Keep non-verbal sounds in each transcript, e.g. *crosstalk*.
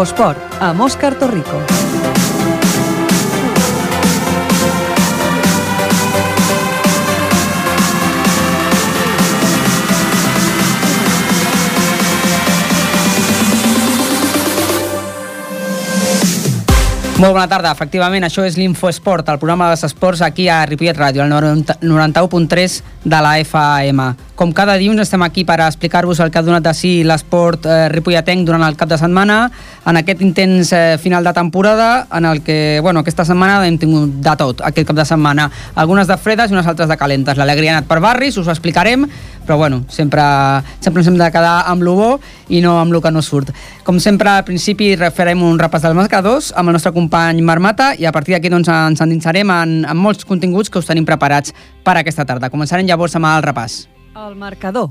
Infosport, a Òscar Torrico. Molt bona tarda. Efectivament, això és l'Infoesport, el programa dels esports aquí a Ripollet Ràdio, al 91.3 de la FM. Com cada dilluns estem aquí per explicar-vos el que ha donat de si l'esport eh, ripolletenc durant el cap de setmana, en aquest intens eh, final de temporada, en el que, bueno, aquesta setmana hem tingut de tot, aquest cap de setmana. Algunes de fredes i unes altres de calentes. L'alegria ha anat per barris, us ho explicarem, però bueno, sempre, sempre ens hem de quedar amb lo bo i no amb lo que no surt. Com sempre, al principi farem un repàs dels marcadors amb el nostre company Marmata i a partir d'aquí doncs, ens endinsarem en, en molts continguts que us tenim preparats per aquesta tarda. Començarem llavors amb el repàs. El marcador.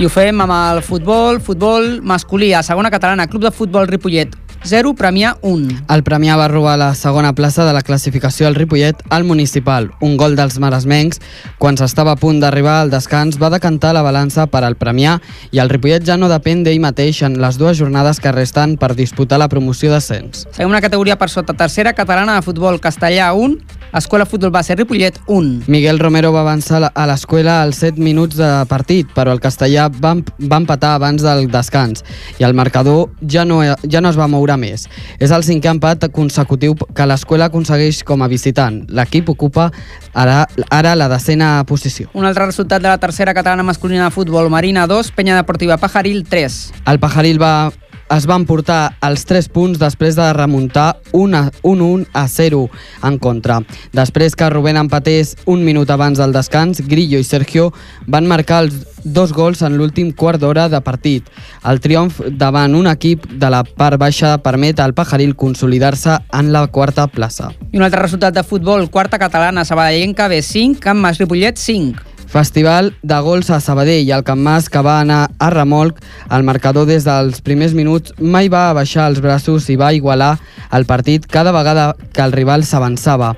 I ho fem amb el futbol, futbol masculí, a segona catalana, Club de Futbol Ripollet 0, Premià 1. El Premià va robar la segona plaça de la classificació al Ripollet al municipal. Un gol dels maresmencs, quan s'estava a punt d'arribar al descans, va decantar la balança per al Premià i el Ripollet ja no depèn d'ell mateix en les dues jornades que resten per disputar la promoció d'ascens. Seguim una categoria per sota, tercera catalana de futbol Castellà 1, Escola Futbol Base Ripollet 1. Miguel Romero va avançar a l'escola als 7 minuts de partit, però el castellà va, va empatar abans del descans i el marcador ja no, ja no es va moure més. És el cinquè empat consecutiu que l'escola aconsegueix com a visitant. L'equip ocupa ara, ara la decena posició. Un altre resultat de la tercera catalana masculina de futbol, Marina 2, Penya Deportiva Pajaril 3. El Pajaril va es van portar els 3 punts després de remuntar 1-1 a 0 en contra. Després que Rubén empatés un minut abans del descans, Grillo i Sergio van marcar els dos gols en l'últim quart d'hora de partit. El triomf davant un equip de la part baixa permet al Pajaril consolidar-se en la quarta plaça. I un altre resultat de futbol, quarta catalana, Sabadellenca B5, Camp Mas Ripollet 5. Festival de gols a Sabadell i el Camp Mas que va anar a remolc al marcador des dels primers minuts mai va baixar els braços i va igualar el partit cada vegada que el rival s'avançava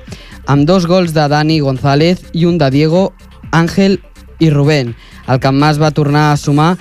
amb dos gols de Dani González i un de Diego, Ángel i Rubén. El Camp Mas va tornar a sumar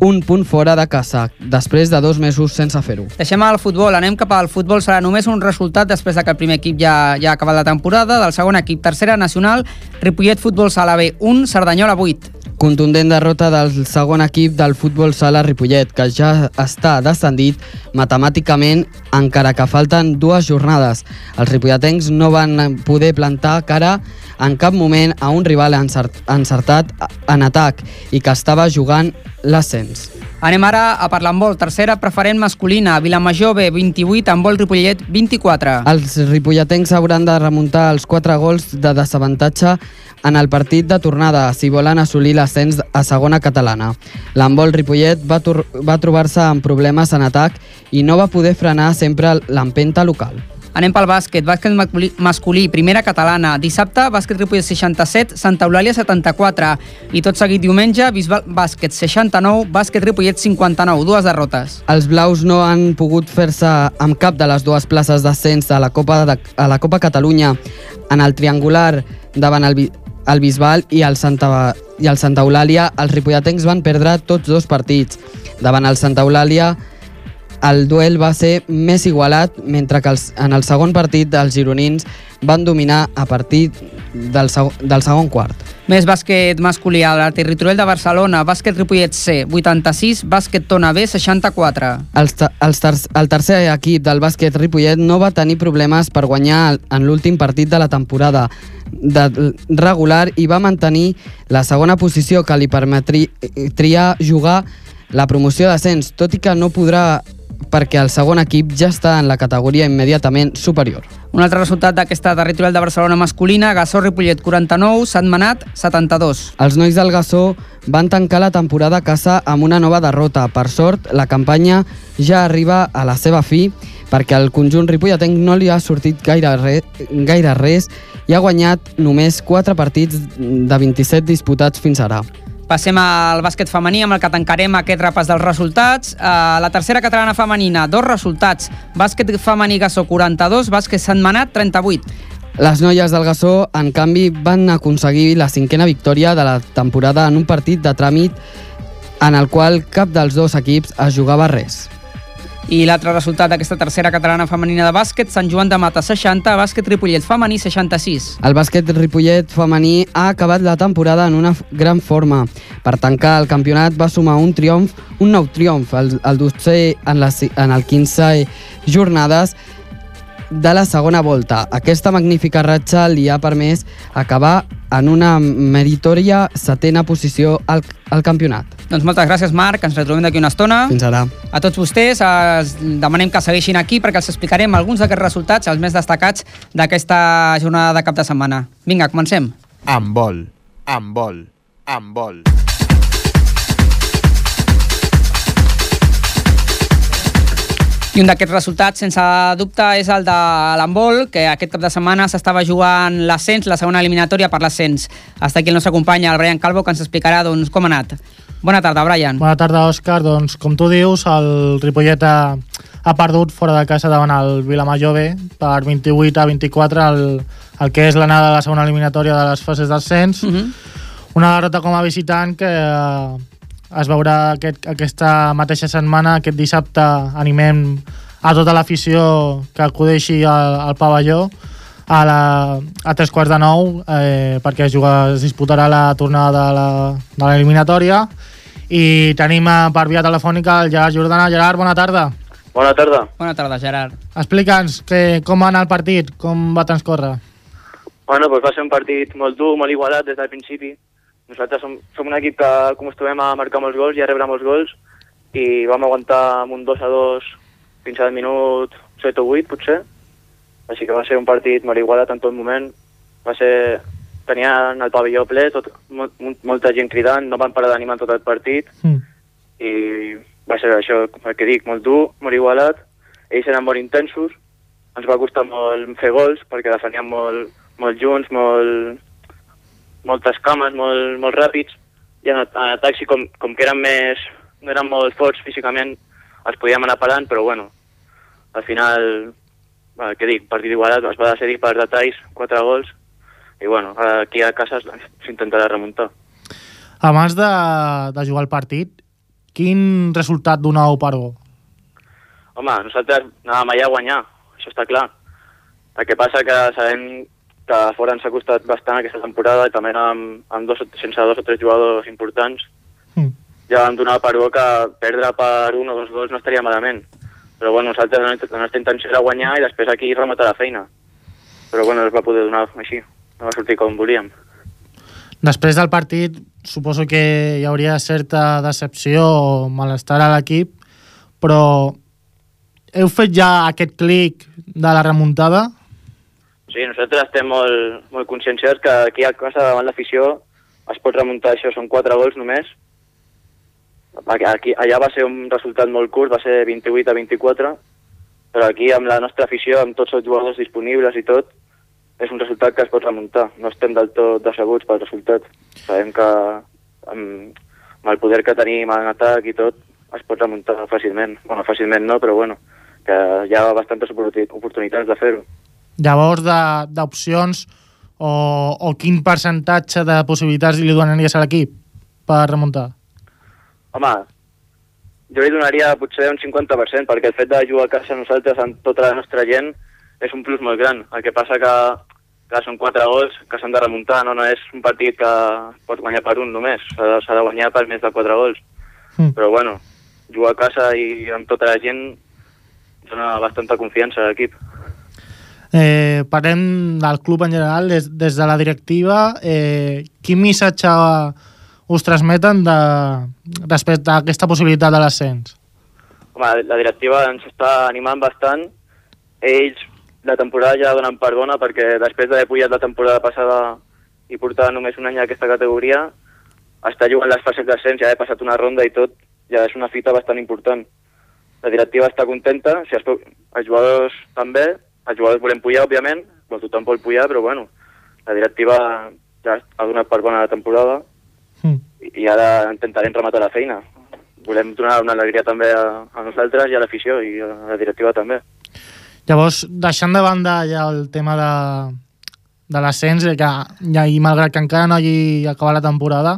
un punt fora de casa, després de dos mesos sense fer-ho. Deixem el futbol, anem cap al futbol. Serà només un resultat després de que el primer equip ja, ja ha acabat la temporada. Del segon equip, tercera nacional, Ripollet Futbol Sala B 1, Cerdanyola 8. Contundent derrota del segon equip del futbol sala Ripollet, que ja està descendit matemàticament, encara que falten dues jornades. Els ripolletens no van poder plantar cara en cap moment a un rival encertat en atac i que estava jugant l'ascens. Anem ara a parlar amb vol. Tercera preferent masculina, Vilamajor B, 28, amb vol Ripollet, 24. Els ripolletens hauran de remuntar els 4 gols de desavantatge en el partit de tornada si volen assolir l'ascens a segona catalana. L'embol Ripollet va, va trobar-se amb problemes en atac i no va poder frenar sempre l'empenta local. Anem pel bàsquet. Bàsquet masculí, primera catalana. Dissabte, bàsquet Ripollet 67, Santa Eulàlia 74. I tot seguit diumenge, Bisbal bàsquet 69, bàsquet Ripollet 59. Dues derrotes. Els blaus no han pogut fer-se amb cap de les dues places d'ascens a, la Copa de, a la Copa Catalunya en el triangular davant el, el Bisbal i el Santa, i el Santa Eulàlia, els ripolletens van perdre tots dos partits. Davant el Santa Eulàlia, el duel va ser més igualat, mentre que els, en el segon partit els gironins van dominar a partir del, seg del segon quart. Més bàsquet masculí a la territorial de Barcelona, bàsquet Ripollet C, 86, bàsquet Tona B, 64. Els, els ter el tercer equip del bàsquet Ripollet no va tenir problemes per guanyar en l'últim partit de la temporada de regular i va mantenir la segona posició que li permetria jugar la promoció d'ascens, tot i que no podrà perquè el segon equip ja està en la categoria immediatament superior. Un altre resultat d'aquesta territorial de Barcelona masculina, Gassó Ripollet 49, Sant Manat 72. Els nois del Gassó van tancar la temporada a casa amb una nova derrota. Per sort, la campanya ja arriba a la seva fi perquè al conjunt ripolletenc no li ha sortit gaire, re, gaire res i ha guanyat només 4 partits de 27 disputats fins ara. Passem al bàsquet femení, amb el que tancarem aquest repàs dels resultats. Uh, la tercera catalana femenina, dos resultats. Bàsquet femení Gassó 42, bàsquet Santmanat 38. Les noies del Gassó, en canvi, van aconseguir la cinquena victòria de la temporada en un partit de tràmit en el qual cap dels dos equips es jugava res. I l'altre resultat d'aquesta tercera catalana femenina de bàsquet, Sant Joan de Mata 60, bàsquet Ripollet femení 66. El bàsquet Ripollet femení ha acabat la temporada en una gran forma. Per tancar el campionat va sumar un triomf, un nou triomf, el, el dotzè en, la, en el 15 jornades de la segona volta. Aquesta magnífica ratxa li ha permès acabar en una meritòria setena posició al, al campionat. Doncs moltes gràcies, Marc. Ens retrobem d'aquí una estona. Fins ara. A tots vostès els demanem que segueixin aquí perquè els explicarem alguns d'aquests resultats, els més destacats d'aquesta jornada de cap de setmana. Vinga, comencem. Amb vol, amb vol, amb vol. I un d'aquests resultats, sense dubte, és el de l'handbol, que aquest cap de setmana s'estava jugant l'ascens, la segona eliminatòria per l'ascens. Està aquí el nostre company, el Brian Calvo, que ens explicarà doncs, com ha anat. Bona tarda, Brian. Bona tarda, Òscar. Doncs, com tu dius, el Ripollet ha, ha perdut fora de casa davant el Vilamajor B per 28 a 24 el, el que és l'anada de la segona eliminatòria de les fases d'ascens. Uh -huh. Una derrota com a visitant que eh, es veurà aquest, aquesta mateixa setmana, aquest dissabte, animem a tota l'afició que acudeixi al, al pavelló a, la, a tres quarts de nou eh, perquè es, juga, es disputarà la tornada de l'eliminatòria i tenim per via telefònica el Gerard Jordana. Gerard, bona tarda. Bona tarda. Bona tarda, Gerard. Explica'ns que, com va anar el partit, com va transcórrer. Bueno, doncs va ser un partit molt dur, molt igualat des del principi. Nosaltres som, som un equip que acostumem a marcar molts gols i a rebre molts gols i vam aguantar amb un 2 a 2 fins al minut 7 o 8, potser. Així que va ser un partit molt igualat en tot moment. Va ser... Tenien el pavelló ple, tot, molt, molta gent cridant, no van parar d'animar tot el partit Mm. i va ser això, el que dic, molt dur, molt igualat. Ells eren molt intensos, ens va costar molt fer gols perquè defeníem molt, molt junts, molt, moltes cames, molt, molt ràpids, i en, en atac sí, com, com que eren més, no eren molt forts físicament, els podíem anar parant, però bueno, al final, bueno, què dic, partit igualat, es va decidir per detalls, quatre gols, i bueno, aquí a casa s'intentarà remuntar. Abans de, de jugar el partit, quin resultat donàveu per bo? Home, nosaltres anàvem allà a guanyar, això està clar. El que passa que sabem que fora ens ha costat bastant aquesta temporada i també amb, amb dos, sense dos o tres jugadors importants. Mm. Ja vam donar per bo que perdre per un o dos gols no estaria malament. Però bueno, nosaltres la nostra- intenció era guanyar i després aquí rematar la feina. Però bueno, no es va poder donar així. No va sortir com volíem. Després del partit, suposo que hi hauria certa decepció o malestar a l'equip, però heu fet ja aquest clic de la remuntada? Sí, nosaltres estem molt, molt conscienciats que aquí a casa davant l'afició es pot remuntar això, són quatre gols només. Aquí, allà va ser un resultat molt curt, va ser 28 a 24, però aquí amb la nostra afició, amb tots els jugadors disponibles i tot, és un resultat que es pot remuntar. No estem del tot decebuts pel resultat. Sabem que amb, amb el poder que tenim en atac i tot, es pot remuntar fàcilment. Bueno, fàcilment no, però bueno, que hi ha bastantes oportuni- oportunitats de fer-ho. Llavors, d'opcions o, o quin percentatge de possibilitats li donaries a l'equip per remuntar? Home, jo li donaria potser un 50%, perquè el fet de jugar a casa nosaltres amb tota la nostra gent és un plus molt gran. El que passa que, que són quatre gols que s'han de remuntar, no, no és un partit que pot guanyar per un només, s'ha de, s'ha de guanyar per més de quatre gols. Mm. Però bueno, jugar a casa i amb tota la gent dona bastanta confiança a l'equip. Eh, parlem del club en general, des, des de la directiva. Eh, quin missatge us transmeten de, respecte a aquesta possibilitat de l'ascens? Home, la directiva ens està animant bastant. Ells la temporada ja donen per bona perquè després d'haver pujat la temporada passada i portar només un any a aquesta categoria, està jugant les fases d'ascens, ja he passat una ronda i tot, ja és una fita bastant important. La directiva està contenta, si pot- els jugadors també, els jugadors volem pujar, òbviament, però tothom vol pujar, però bueno, la directiva ja ha donat per bona la temporada Mm. i ara intentarem rematar la feina. Volem donar una alegria també a, a nosaltres i a l'afició i a la directiva també. Llavors, deixant de banda ja el tema de, de l'ascens, eh, que ja, i malgrat que encara no hagi acabat la temporada,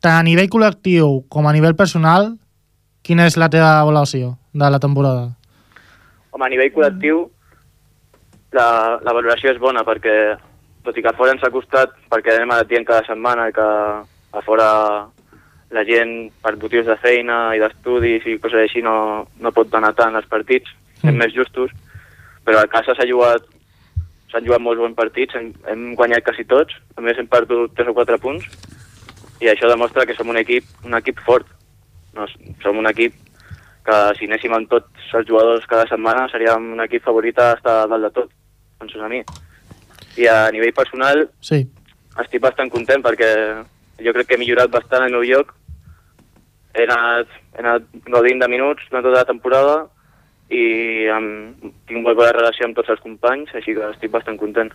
tant a nivell col·lectiu com a nivell personal, quina és la teva avaluació de la temporada? Home, a nivell col·lectiu, la, la valoració és bona perquè, tot i que a fora ens ha costat, perquè anem a dient cada setmana que a fora la gent per motius de feina i d'estudis i coses així no, no pot anar tant als partits, mm. més justos, però a casa s'ha jugat s'han jugat molts bons partits, hem, hem guanyat quasi tots, a més hem perdut 3 o 4 punts, i això demostra que som un equip, un equip fort. No, som un equip que si anéssim amb tots els jugadors cada setmana seríem un equip favorit a estar dalt de tot, penso a mi. I a nivell personal Sí. estic bastant content perquè jo crec que he millorat bastant el meu lloc. He anat, he anat gaudint de minuts durant tota la temporada i amb, tinc molt bona relació amb tots els companys, així que estic bastant content.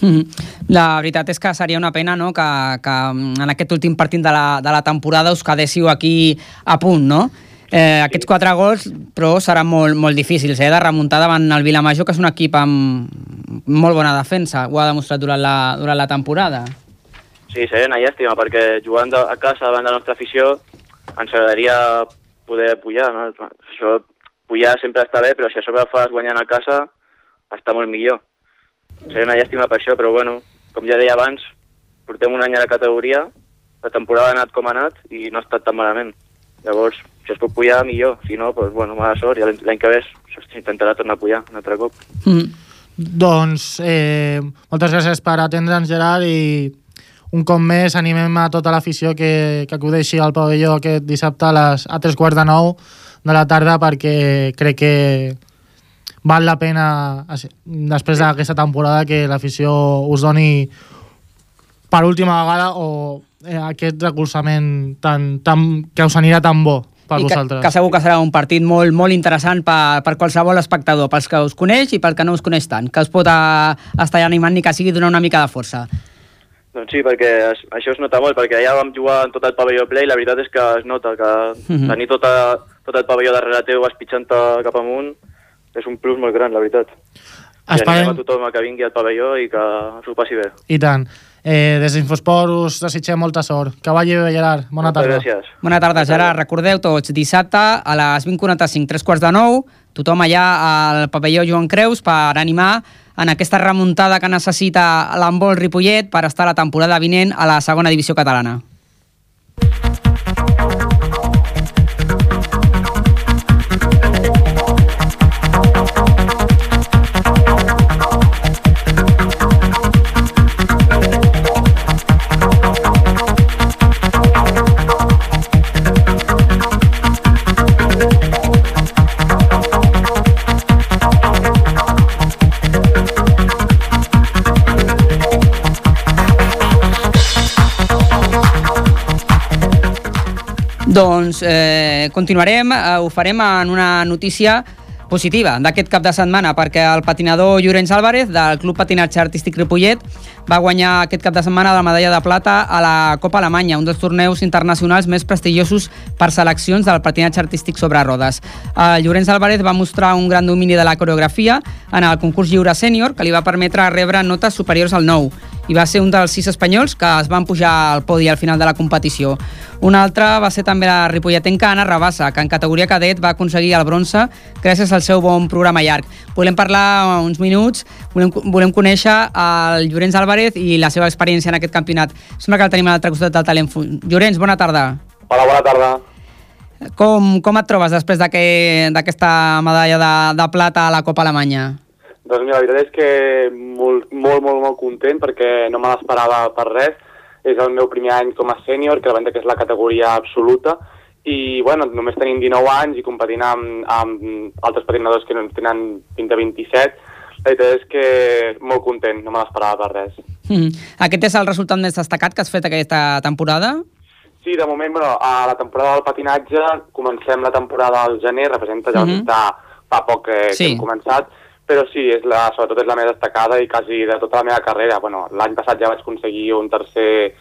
Mhm. La veritat és que seria una pena no? que, que en aquest últim partit de la, de la temporada us quedéssiu aquí a punt, no? Eh, aquests quatre gols, però seran molt, molt difícils, eh? de remuntar davant el Vilamajor, que és un equip amb molt bona defensa, ho ha demostrat durant la, durant la temporada. Sí, seria una llàstima, perquè jugant a casa davant de la nostra afició ens agradaria poder pujar, no? Això, pujar sempre està bé, però si a sobre fas guanyant a casa, està molt millor. Seria una llàstima per això, però bueno, com ja deia abans, portem un any a la categoria, la temporada ha anat com ha anat i no ha estat tan malament. Llavors, si es pot pujar, millor. Si no, doncs, bueno, mala sort, i l'any que ve s'intentarà tornar a pujar un altre cop. Mm. Doncs eh, moltes gràcies per atendre'ns, Gerard, i un cop més animem a tota l'afició que, que acudeixi al pavelló aquest dissabte a, les, a tres quarts de nou de la tarda perquè crec que val la pena, després d'aquesta temporada, que l'afició us doni per última vegada o eh, aquest recolzament tan, tan, que us anirà tan bo per I que, vosaltres. que segur que serà un partit molt, molt interessant per, per qualsevol espectador, pels que us coneix i pel que no us coneix tant, que us pot a, estar animant ni que sigui donar una mica de força. Doncs sí, perquè es, això es nota molt, perquè allà vam jugar en tot el pavelló ple i la veritat és que es nota que Mhm. tenir tota, tot el pavelló darrere teu espitxant-te cap amunt és un plus molt gran, la veritat. I Esperem- animem a tothom a que vingui al pavelló i que s'ho passi bé. I tant. Eh, des d'Infosport us desitgem molta sort. Que vagi bé, Gerard. Bona Moltes tarda. gràcies. Bona tarda, Gerard. Recordeu tots, dissabte a les 20.45, tres quarts de nou, tothom allà al pavelló Joan Creus per animar en aquesta remuntada que necessita l'handbol Ripollet per estar la temporada vinent a la segona divisió catalana. Doncs eh, continuarem, eh, ho farem en una notícia positiva d'aquest cap de setmana perquè el patinador Llorenç Álvarez del Club Patinatge Artístic Ripollet va guanyar aquest cap de setmana la medalla de plata a la Copa Alemanya, un dels torneus internacionals més prestigiosos per seleccions del patinatge artístic sobre rodes. El Llorenç Álvarez va mostrar un gran domini de la coreografia en el concurs lliure sènior que li va permetre rebre notes superiors al 9 i va ser un dels sis espanyols que es van pujar al podi al final de la competició. Un altre va ser també la ripolletenca Anna Rabassa, que en categoria cadet va aconseguir el bronze gràcies al seu bon programa llarg. Volem parlar uns minuts, volem, volem conèixer el Llorenç Álvarez i la seva experiència en aquest campionat. Sembla que el tenim a l'altre costat del telèfon. Llorenç, bona tarda. Hola, bona tarda. Com, com et trobes després d'aquest- d'aquesta medalla de, de plata a la Copa Alemanya? Doncs mira, la veritat és que molt, molt, molt, molt content perquè no me l'esperava per res. És el meu primer any com a sènior, que la veritat que és la categoria absoluta, i bueno, només tenim 19 anys i competint amb, amb altres patinadors que no tenen fins a 27, la veritat és que molt content, no me l'esperava per res. Mm. Aquest és el resultat més destacat que has fet aquesta temporada? Sí, de moment, bueno, a la temporada del patinatge comencem la temporada al gener, representa ja mm -hmm. fa poc que, Sí. que hem començat, però sí, és la, sobretot és la més destacada i quasi de tota la meva carrera. Bueno, L'any passat ja vaig aconseguir un tercer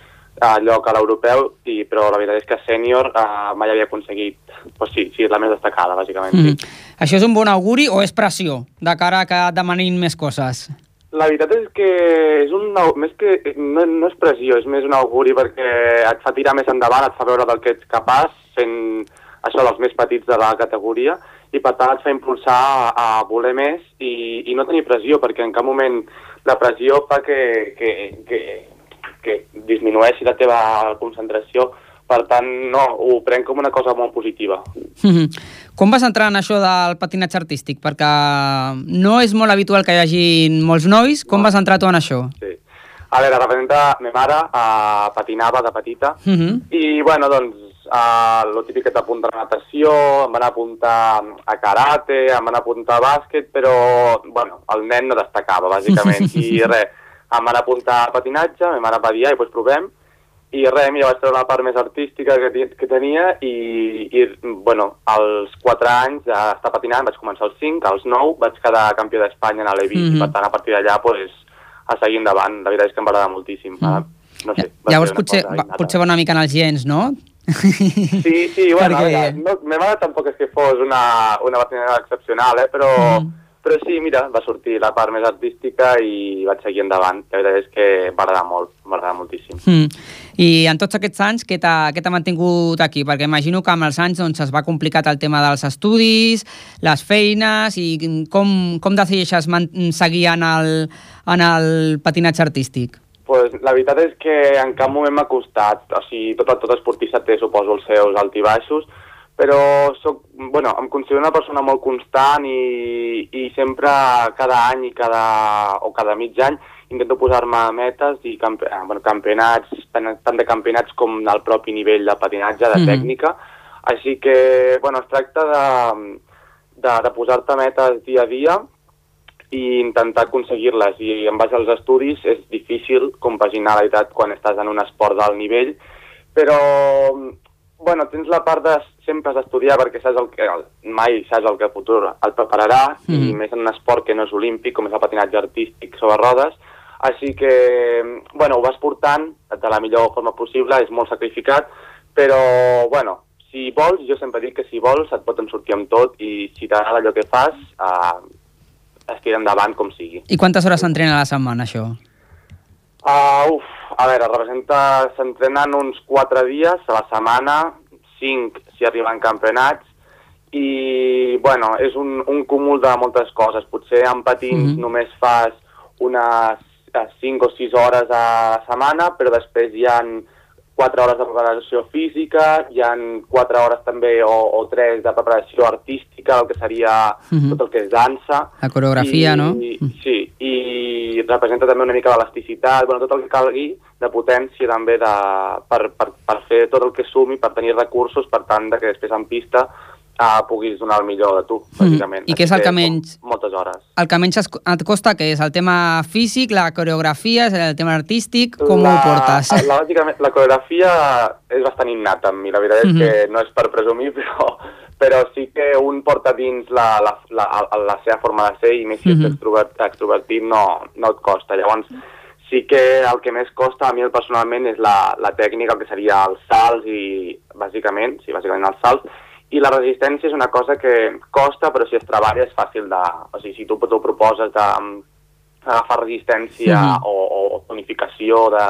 uh, lloc a l'europeu, i- però la veritat és que sènior uh, mai havia aconseguit. Pues sí, sí, és la més destacada, bàsicament. Mm. Sí. Això és un bon auguri o és pressió de cara a que demanin més coses? La veritat és que és un, més que, no, no és pressió, és més un auguri perquè et fa tirar més endavant, et fa veure del que ets capaç fent això dels més petits de la categoria i per tant et fa impulsar a, a voler més i, i no tenir pressió perquè en cap moment la pressió fa que, que, que, que disminueixi la teva concentració per tant no, ho prenc com una cosa molt positiva. Mhm. Com vas entrar en això del patinatge artístic? Perquè no és molt habitual que hi hagi molts nois. Com vas entrar tu en això? Sí. A veure, representa ma mare, uh, patinava de petita, Mhm. i bueno, doncs, lo típic que t'apunta a natació, em van apuntar a karate, em van apuntar a bàsquet, però, bueno, el nen no destacava, bàsicament, *laughs* i res, em van apuntar a patinatge, ma mare va dir, ai, doncs provem, i res, mira, vaig treure la part més artística que, que tenia i, i, bueno, als 4 anys està patinant, vaig començar als 5, als 9 vaig quedar campió d'Espanya en l'E20 Mhm. i per tant a partir d'allà pues, a seguir endavant. La veritat és que em va agradar moltíssim. Mm. No sé, Llavors potser, cosa va, potser va una mica en els gens, no? Sí, sí, *laughs* bueno, Perquè- Perquè... no, ma mare tampoc és que fos una, una patinera excepcional, eh, però, Mm. però sí, mira, va sortir la part més artística i vaig seguir endavant. La veritat és que m'agrada molt, m'agrada moltíssim. Mm. I en tots aquests anys, què t'ha mantingut aquí? Perquè imagino que amb els anys doncs, es va complicat el tema dels estudis, les feines, i com, com decideixes seguir en el, en el patinatge artístic? Pues, la veritat és que en cap moment m'ha costat. O sigui, tot, tot esportista té, suposo, els seus alt i baixos, però soc, bueno, em considero una persona molt constant i, i sempre cada any i cada, o cada mig any intento posar-me metes i camp, eh, bueno, campionats, tant, tant de campionats com del propi nivell de patinatge, de Mhm. tècnica. Així que, bueno, es tracta de, de, de posar-te metes dia a dia i intentar aconseguir-les. I en base als estudis és difícil compaginar la veritat quan estàs en un esport d'alt nivell, però bueno, tens la part de sempre has d'estudiar perquè saps el que, mai saps el que el futur et prepararà, mm. i Mm. més en un esport que no és olímpic, com és el patinatge artístic sobre rodes, així que, bueno, ho vas portant de la millor forma possible, és molt sacrificat, però, bueno, si vols, jo sempre dic que si vols et pot en sortir amb tot i si t'agrada allò que fas, eh, es tira endavant com sigui. I quantes hores s'entrena a la setmana, això? Uh, uf, a veure, representa, s'entrenen uns 4 dies a la setmana, 5 si arriben campionats, i, bueno, és un, un cúmul de moltes coses. Potser en patins Mhm. només fas unes 5 o 6 hores a la setmana, però després hi han 4 hores de preparació física, hi han 4 hores també o, o 3 de preparació artística, el que seria Mhm. tot el que és dansa. La coreografia, I, no? Sí, i representa també una mica l'elasticitat, bueno, tot el que calgui de potència també de, per, per, per fer tot el que sumi, per tenir recursos, per tant, de que després en pista uh, puguis donar el millor de tu, bàsicament. Mhm. I què és el que menys- Moltes hores. El que menys et costa, que és el tema físic, la coreografia, el tema artístic, com la, ho portes? *laughs* La, bàsicament, la coreografia és bastant innata amb mi, la veritat és Mhm. que no és per presumir, *laughs* però, però sí que un porta dins la, la, la, la, la seva forma de ser i més si Mhm. ets extrovert, extrovertit no, no et costa. Llavors, sí que el que més costa a mi personalment és la, la tècnica, el que seria els salts i, bàsicament, sí, bàsicament els salts, i la resistència és una cosa que costa, però si es treballa és fàcil de... O sigui, si tu t'ho proposes de, agafar resistència Mhm. o, o tonificació de,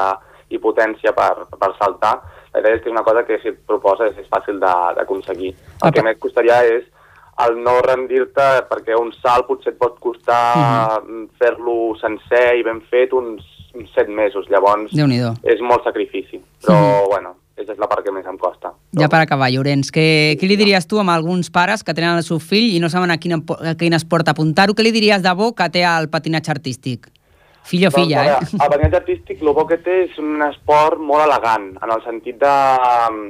i potència per, per saltar, la veritat és que és una cosa que si et proposes és fàcil d'aconseguir. El que més costaria és el no rendir-te, perquè un salt potser et pot costar Mhm. fer-lo sencer i ben fet uns, uns set mesos, llavors és molt sacrifici, però bueno, aquesta és la part que més em costa. Ja per acabar, Llorenç, què, què li diries tu amb alguns pares que tenen el seu fill i no saben a quin, a quin esport apuntar-ho? Què li diries de bo que té el patinatge artístic? Fill o filla, doncs, eh? a veure, El patinatge artístic, el bo que té és un esport molt elegant, en el sentit de... um,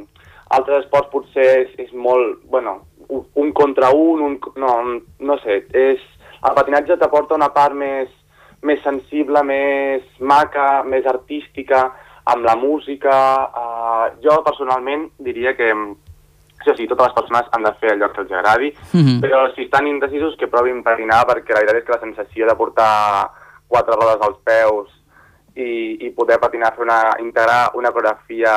Altres esports potser és, és molt, bueno, un, un contra un, un, no, no sé, és... El patinatge t'aporta una part més, més sensible, més maca, més artística, amb la música... Uh, jo, personalment, diria que això sí, totes les persones han de fer allò que els agradi, Mhm. però si estan indecisos que provin patinar, perquè la veritat és que la sensació de portar quatre rodes als peus i, i poder patinar, fer una, integrar una coreografia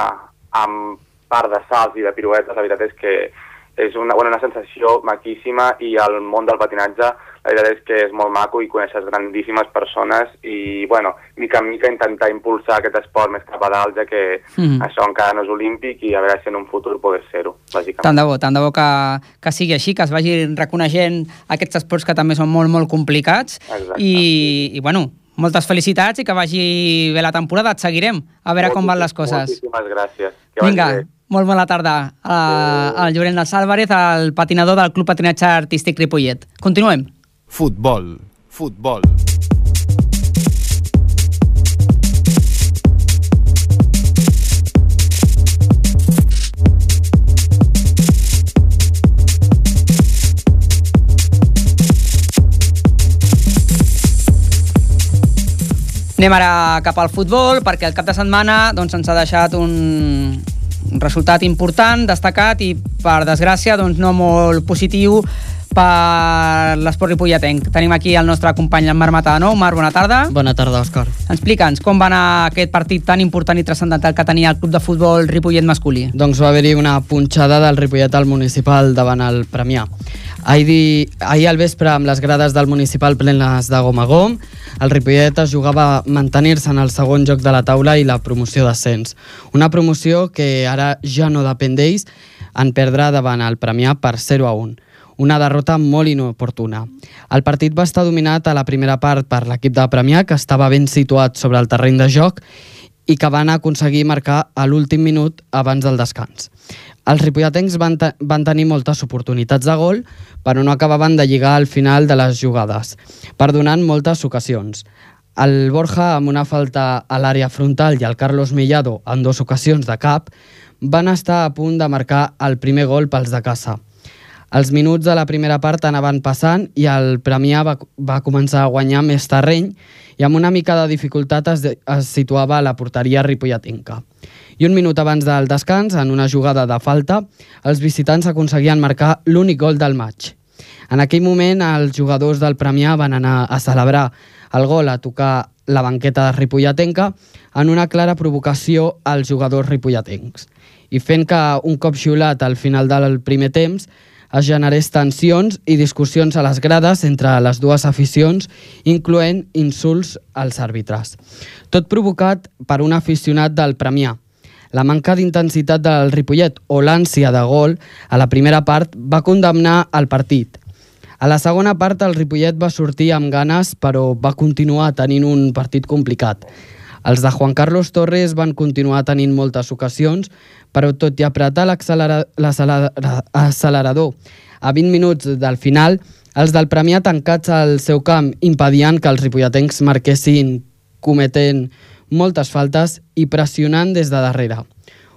amb part de salts i de piruetes, la veritat és que és una, bueno, una sensació maquíssima i el món del patinatge la veritat és que és molt maco i coneixes grandíssimes persones i, bueno, mica en mica intentar impulsar aquest esport més cap a dalt, ja que mm. això encara no és olímpic i a veure si en un futur pogués ser-ho, bàsicament. Tant de bo, tant de bo que, que sigui així, que es vagi reconeixent aquests esports que també són molt, molt complicats. Exacte. I, I, bueno, moltes felicitats i que vagi bé la temporada. Et seguirem a veure com van les coses. Moltíssimes gràcies. Que Vinga, bé. Molt bona tarda. Uh, el Llorenç dels Álvarez, el patinador del Club Patinatge Artístic Ripollet. Continuem. Futbol. Futbol. Anem ara cap al futbol, perquè el cap de setmana doncs, ens ha deixat un, un resultat important, destacat i, per desgràcia, doncs, no molt positiu per l'esport ripolletenc. Tenim aquí el nostre company en Marc Matano. Marc, bona tarda. Bona tarda, Òscar. Explica'ns com va anar aquest partit tan important i transcendental que tenia el club de futbol Ripollet masculí. Doncs va haver-hi una punxada del Ripollet al municipal davant el Premià. Ahir, ahir al vespre, amb les grades del municipal plenes de gom a gom, el Ripollet es jugava a mantenir-se en el segon joc de la taula i la promoció d'ascens. Una promoció que ara ja no depèn d'ells en perdre davant el Premià per 0 a 1 una derrota molt inoportuna. El partit va estar dominat a la primera part per l'equip de Premià, que estava ben situat sobre el terreny de joc i que van aconseguir marcar a l'últim minut abans del descans. Els ripolletens van, te van tenir moltes oportunitats de gol, però no acabaven de lligar al final de les jugades, perdonant moltes ocasions. El Borja, amb una falta a l'àrea frontal, i el Carlos Mellado, en dues ocasions de cap, van estar a punt de marcar el primer gol pels de casa. Els minuts de la primera part anaven passant i el Premià va, va començar a guanyar més terreny i amb una mica de dificultat es, es situava a la porteria ripolletinca. I un minut abans del descans, en una jugada de falta, els visitants aconseguien marcar l'únic gol del maig. En aquell moment, els jugadors del Premià van anar a celebrar el gol a tocar la banqueta de ripolletenca en una clara provocació als jugadors ripolletencs i fent que un cop xiulat al final del primer temps es generés tensions i discussions a les grades entre les dues aficions, incloent insults als àrbitres. Tot provocat per un aficionat del Premià. La manca d'intensitat del Ripollet o l'ànsia de gol a la primera part va condemnar el partit. A la segona part el Ripollet va sortir amb ganes però va continuar tenint un partit complicat. Els de Juan Carlos Torres van continuar tenint moltes ocasions, però tot i apretar l'accelera- l'accelera- l'accelerador a 20 minuts del final, els del Premià tancats al seu camp impedien que els ripolletens marquessin cometent moltes faltes i pressionant des de darrere.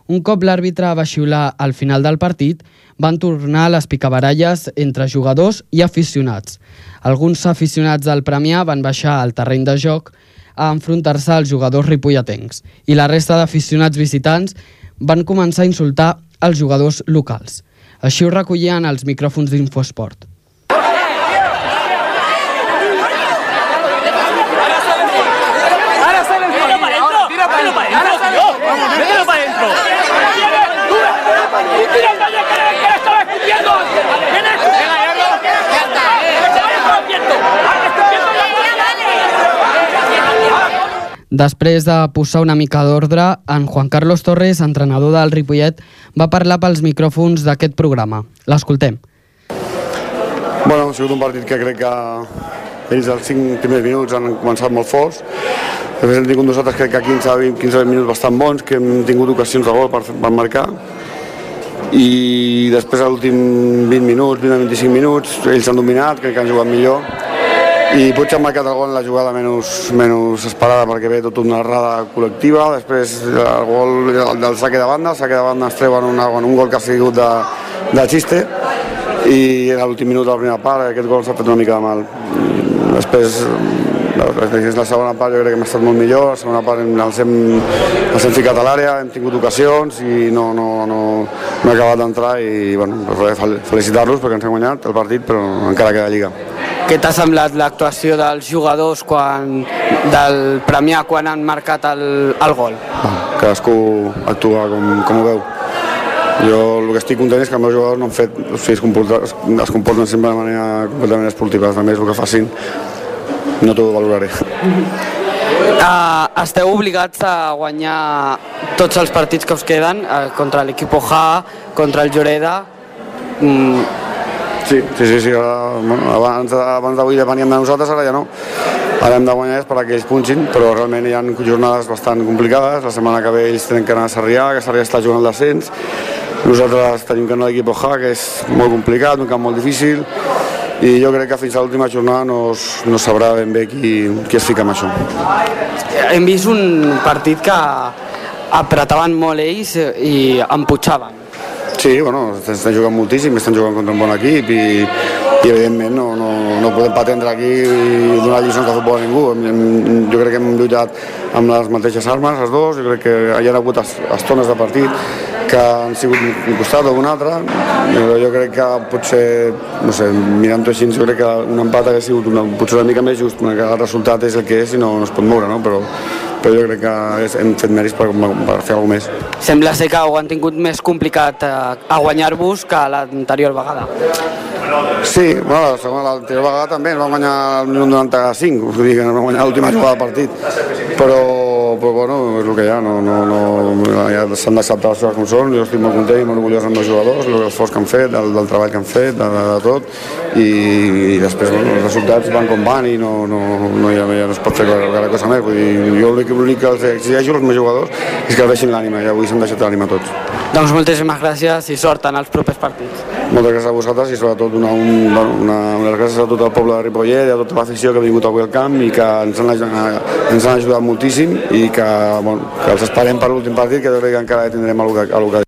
Un cop l'àrbitre va xiular al final del partit, van tornar les picabaralles entre jugadors i aficionats. Alguns aficionats del Premià van baixar al terreny de joc a enfrontar-se als jugadors ripolletens i la resta d'aficionats visitants van començar a insultar els jugadors locals. Així ho recollien els micròfons d'Infosport. Després de posar una mica d'ordre, en Juan Carlos Torres, entrenador del Ripollet, va parlar pels micròfons d'aquest programa. L'escoltem. Bueno, ha sigut un partit que crec que ells els 5 primers minuts han començat molt forts. Després hem tingut nosaltres crec que 15 20, 15 20 minuts bastant bons, que hem tingut ocasions de gol per, per marcar. I després a l'últim 20 minuts, 20 25 minuts, ells han dominat, crec que han jugat millor. I potser han marcat el gol la jugada menys, menys esperada perquè ve tot una errada col·lectiva. Després el gol del saque de banda, el saque de banda es treuen una, un gol que ha sigut de, de xiste i a l'últim minut de la primera part aquest gol s'ha fet una mica de mal. Després, la, segona part jo crec que hem estat molt millor, la segona part els hem, els hem ficat a l'àrea, hem tingut ocasions i no, no, no, no he acabat d'entrar i bueno, felicitar-los perquè ens han guanyat el partit però encara queda lliga. Què t'ha semblat l'actuació dels jugadors quan, del Premià quan han marcat el, el gol? Cadascú actua com, com ho veu. Jo el que estic content és que els meus jugadors no han fet, o sigui, es comporten, es comporten sempre de manera completament esportiva, també és el que facin, no t'ho valoraré. Uh, *laughs* esteu obligats a guanyar tots els partits que us queden uh, contra l'equip Oja, contra el Lloreda. Mm, Sí, sí, sí, sí abans, abans d'avui depeníem de nosaltres, ara ja no. Ara hem de guanyar és perquè ells punxin, però realment hi ha jornades bastant complicades. La setmana que ve ells tenen que anar a Sarrià, que Sarrià està jugant al descens. Nosaltres tenim que anar a l'equip Oja, que és molt complicat, un camp molt difícil, i jo crec que fins a l'última jornada no, no sabrà ben bé qui, qui es fica amb això. hem vist un partit que apretaven molt ells i emputxaven. Sí, bueno, estan jugant moltíssim, estan jugant contra un bon equip i, i evidentment no, no, no podem patendre aquí i donar lliçons de futbol a ningú. Hem, hem, jo crec que hem lluitat amb les mateixes armes, els dos, jo crec que hi ha hagut es- estones de partit que han sigut un costat o un altre, però jo crec que potser, no sé, mirant-ho així, jo crec que un empat hauria sigut una, potser una mica més just, que el resultat és el que és i no, no es pot moure, no? però, però jo crec que hem fet mèrits per, per fer alguna més. Sembla ser que ho han tingut més complicat eh, a guanyar-vos que l'anterior vegada. Sí, bueno, l'anterior vegada també ens vam guanyar el minut 95, vull dir que ens vam guanyar l'última jugada del partit, però, però bueno, és el que hi ha, no, no, no, ja s'han d'acceptar les coses com són, jo estic molt content i molt orgullós dels meus jugadors, l'esforç que han fet, del, del treball que han fet, de, de, de tot, i, i després bueno, els resultats van com van i no, no, no, ja, ja no es pot fer gaire cosa més, vull dir, jo l'únic que els exigeixo als meus jugadors és que deixin l'ànima, i avui s'han deixat l'ànima tots. Doncs moltíssimes gràcies i sort en els propers partits. Moltes gràcies a vosaltres i sobretot una, un, bueno, una, unes gràcies a tot el poble de Ripollet i a tota l'afició que ha vingut avui al camp i que ens han, ens han ajudat moltíssim i que, bueno, que els esperem per l'últim partit que jo crec que encara tindrem alguna cosa.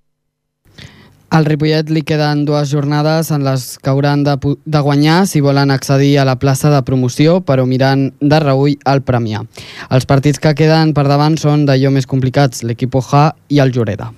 Al Ripollet li queden dues jornades en les que hauran de, de guanyar si volen accedir a la plaça de promoció, però mirant de reull el Premià. Els partits que queden per davant són d'allò més complicats, l'equip Oja i el Lloreda.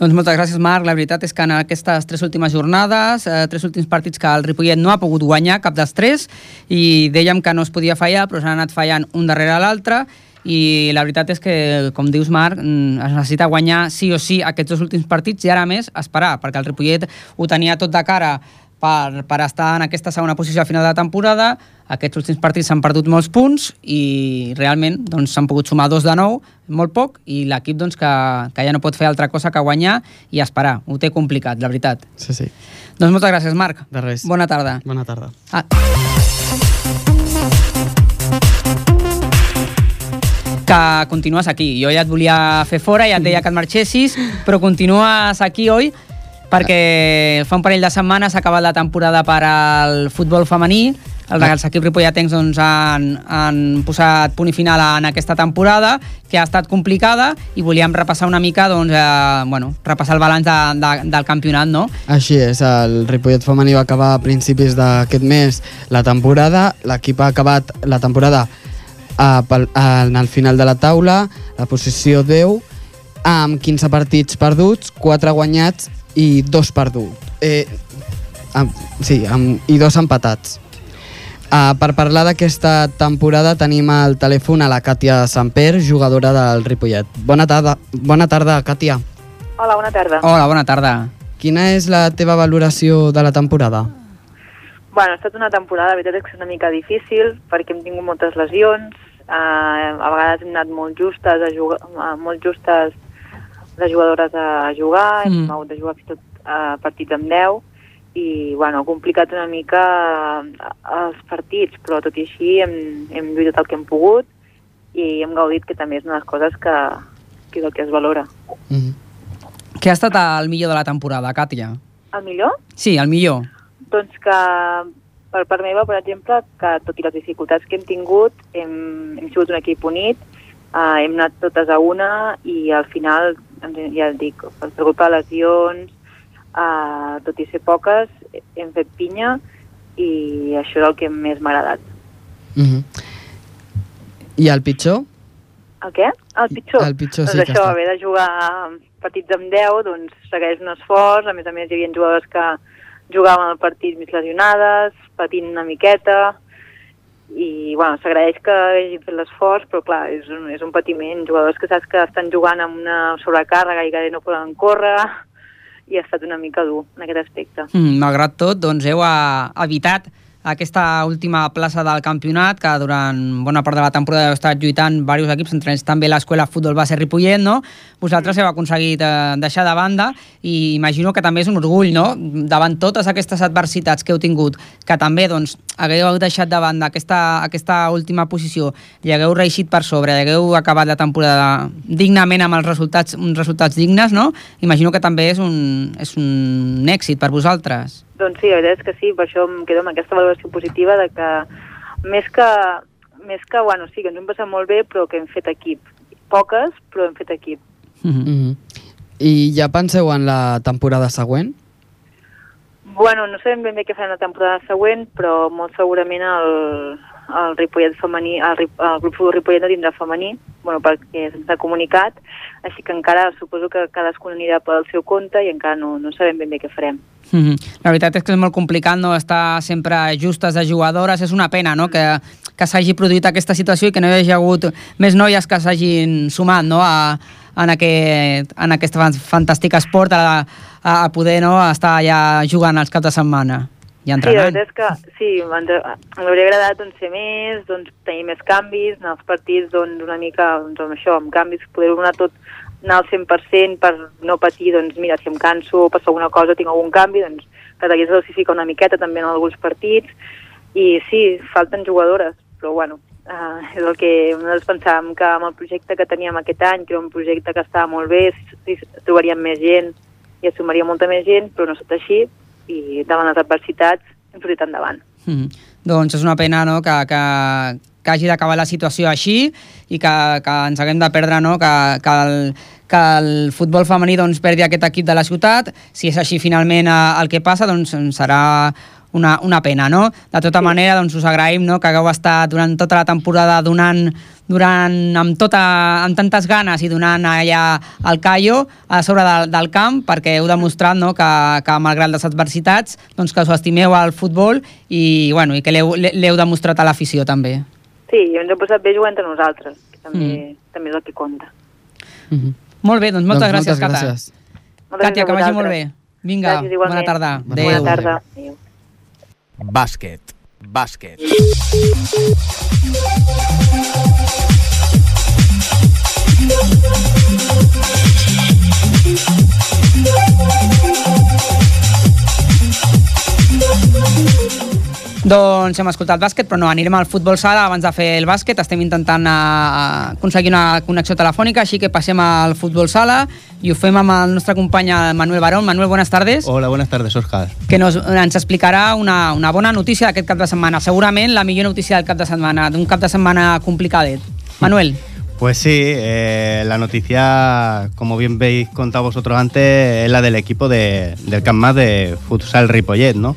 Doncs moltes gràcies, Marc. La veritat és que en aquestes tres últimes jornades, eh, tres últims partits que el Ripollet no ha pogut guanyar, cap dels tres, i dèiem que no es podia fallar, però s'han anat fallant un darrere l'altre, i la veritat és que, com dius, Marc, mm, es necessita guanyar sí o sí aquests dos últims partits i ara més esperar, perquè el Ripollet ho tenia tot de cara per, per estar en aquesta segona posició a final de temporada. Aquests últims partits s'han perdut molts punts i realment doncs, s'han pogut sumar dos de nou, molt poc, i l'equip doncs, que, que ja no pot fer altra cosa que guanyar i esperar. Ho té complicat, la veritat. Sí, sí. Doncs moltes gràcies, Marc. De res. Bona tarda. Bona tarda. Ah. Que continues aquí. Jo ja et volia fer fora, ja et deia que et marxessis, però continues aquí, oi? Perquè fa un parell de setmanes s'ha acabat la temporada per al futbol femení, els, els equips ripolletens doncs, han, han posat punt i final en aquesta temporada, que ha estat complicada, i volíem repassar una mica, doncs, eh, bueno, repassar el balanç de, de, del campionat, no? Així és, el Ripollet femení va acabar a principis d'aquest mes la temporada, l'equip ha acabat la temporada pel, en el final de la taula, la posició 10, amb 15 partits perduts, 4 guanyats i 2 perduts. Eh, amb, sí, amb, i dos empatats. Uh, per parlar d'aquesta temporada tenim al telèfon a la Càtia Samper, jugadora del Ripollet. Bona tarda, bona tarda Càtia. Hola, bona tarda. Hola, bona tarda. Quina és la teva valoració de la temporada? Bueno, ha estat una temporada, la veritat és que és una mica difícil, perquè hem tingut moltes lesions, eh, a vegades hem anat molt justes, a jugar, eh, molt justes les jugadores a jugar, Mm. hem hagut de jugar fins tot eh, partits amb 10, i bueno, ha complicat una mica eh, els partits, però tot i així hem, hem lluitat el que hem pogut i hem gaudit, que també és una de les coses que, que és el que es valora. Mm -hmm. Què ha estat el millor de la temporada, Càtia? El millor? Sí, el millor. Doncs que per part meva, per exemple, que tot i les dificultats que hem tingut, hem, hem sigut un equip unit, eh, hem anat totes a una i al final, ja et dic, per culpa de lesions, eh, tot i ser poques, hem fet pinya i això és el que més m'ha agradat. Mm -hmm. I el pitjor? El què? El pitjor? El pitjor, doncs sí que això, està. haver de jugar partits amb 10, doncs segueix un esforç, a més a més hi havia jugadors que jugaven el partit més lesionades, patint una miqueta, i bueno, s'agraeix que hagin fet l'esforç, però clar, és un, és un patiment. Jugadors que saps que estan jugant amb una sobrecàrrega i que no poden córrer, i ha estat una mica dur en aquest aspecte. Mm, malgrat tot, doncs heu eh, evitat aquesta última plaça del campionat, que durant bona part de la temporada heu estat lluitant diversos equips, entre ells també l'escola futbol base Ripollet, no? Vosaltres heu aconseguit eh, deixar de banda i imagino que també és un orgull, no? Davant totes aquestes adversitats que heu tingut, que també doncs, hagueu deixat de banda aquesta, aquesta última posició i hagueu reixit per sobre, i hagueu acabat la temporada dignament amb els resultats, uns resultats dignes, no? Imagino que també és un, és un èxit per vosaltres. Doncs sí, la veritat és que sí, per això em quedo amb aquesta valoració positiva de que més que, més que bueno, sí, que ens hem passat molt bé, però que hem fet equip. Poques, però hem fet equip. Mm -hmm. Mm -hmm. I ja penseu en la temporada següent? Bueno, no sabem ben bé què farem la temporada següent, però molt segurament el, el Ripollet femení, el, el grup Ripollet no tindrà femení, bueno, perquè se'ns ha comunicat, així que encara suposo que cadascun anirà pel seu compte i encara no, no sabem ben bé què farem. Mm -hmm. La veritat és que és molt complicat no estar sempre justes de jugadores, és una pena no? que, que s'hagi produït aquesta situació i que no hi hagi hagut més noies que s'hagin sumat no? a, en, aquest, en aquest fan- fantàstic esport a, a, poder no? estar ja jugant els caps de setmana i Sí, la entrenant. veritat és que sí, m'hauria agradat doncs, fer més, doncs, tenir més canvis, en els partits doncs, una mica doncs, amb això, amb canvis, poder-ho anar tot anar al 100% per no patir, doncs mira, si em canso o passa alguna cosa, tinc algun canvi, doncs que t'hagués de dosificar una miqueta també en alguns partits, i sí, falten jugadores, però bueno, uh, és el que nosaltres pensàvem que amb el projecte que teníem aquest any, que era un projecte que estava molt bé, si, si trobaríem més gent i es sumaria molta més gent, però no ha estat així, i davant les adversitats hem sortit endavant. Mm. Doncs és una pena no? que, que, que hagi d'acabar la situació així i que, que ens haguem de perdre no? que, que, el, que el futbol femení doncs, perdi aquest equip de la ciutat. Si és així finalment eh, el que passa, doncs serà una, una pena, no? De tota manera, doncs us agraïm no? que hagueu estat durant tota la temporada donant durant, amb, tota, amb tantes ganes i donant allà el callo a sobre del, del camp perquè heu demostrat no, que, que malgrat les adversitats doncs que us estimeu al futbol i, bueno, i que l'heu demostrat a l'afició també. Sí, i ens hem passat bé jugant entre nosaltres, que també, mm. també és el que compta. Mm -hmm. Molt bé, doncs moltes doncs gràcies, moltes Cata. gràcies. Càtia, gràcies que vagi molt bé. Vinga, Gràcies, bona tarda. Bona Bona Adéu. tarda. Adéu. Bàsquet. Bàsquet. Doncs hem escoltat bàsquet, però no, anirem al futbol sala abans de fer el bàsquet. Estem intentant uh, aconseguir una connexió telefònica, així que passem al futbol sala i ho fem amb el nostre company el Manuel Barón. Manuel, buenas tardes. Hola, buenas tardes, Oscar. que nos, ens explicarà una, una bona notícia d'aquest cap de setmana. Segurament la millor notícia del cap de setmana, d'un cap de setmana complicadet. Manuel, Pues sí, eh, la noticia, como bien veis contado vosotros antes, es la del equipo de, del Camp Mas de Futsal Ripollet, ¿no?